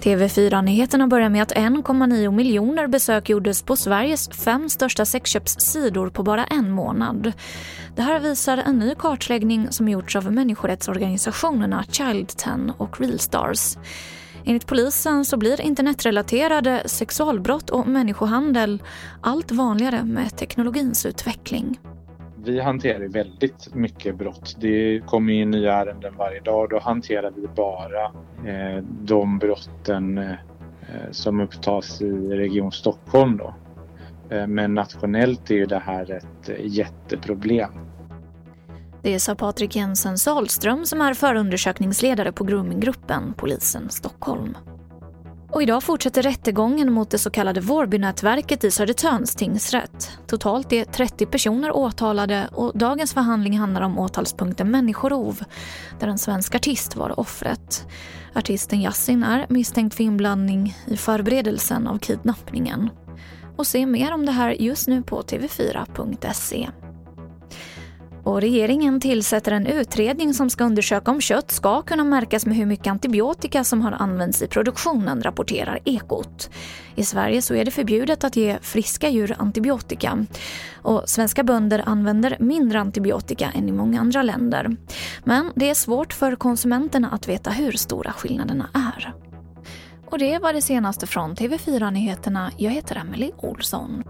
TV4-nyheterna börjar med att 1,9 miljoner besök gjordes på Sveriges fem största sexköpssidor på bara en månad. Det här visar en ny kartläggning som gjorts av människorättsorganisationerna Child 10 och Realstars. Enligt polisen så blir internetrelaterade sexualbrott och människohandel allt vanligare med teknologins utveckling. Vi hanterar väldigt mycket brott. Det kommer in nya ärenden varje dag. Då hanterar vi bara eh, de brotten eh, eh, som upptas i Region Stockholm. Då. Eh, men nationellt är ju det här ett eh, jätteproblem. Det sa Patrik Jensen Salström som är förundersökningsledare på groominggruppen Polisen Stockholm. Och idag fortsätter rättegången mot det så kallade Vårbynätverket i Södertörns tingsrätt. Totalt är 30 personer åtalade och dagens förhandling handlar om åtalspunkten människorov där en svensk artist var offret. Artisten Yasin är misstänkt för inblandning i förberedelsen av kidnappningen. Och se mer om det här just nu på tv4.se. Och regeringen tillsätter en utredning som ska undersöka om kött ska kunna märkas med hur mycket antibiotika som har använts i produktionen, rapporterar Ekot. I Sverige så är det förbjudet att ge friska djur antibiotika. Och svenska bönder använder mindre antibiotika än i många andra länder. Men det är svårt för konsumenterna att veta hur stora skillnaderna är. Och det var det senaste från TV4 Nyheterna. Jag heter Emily Olsson.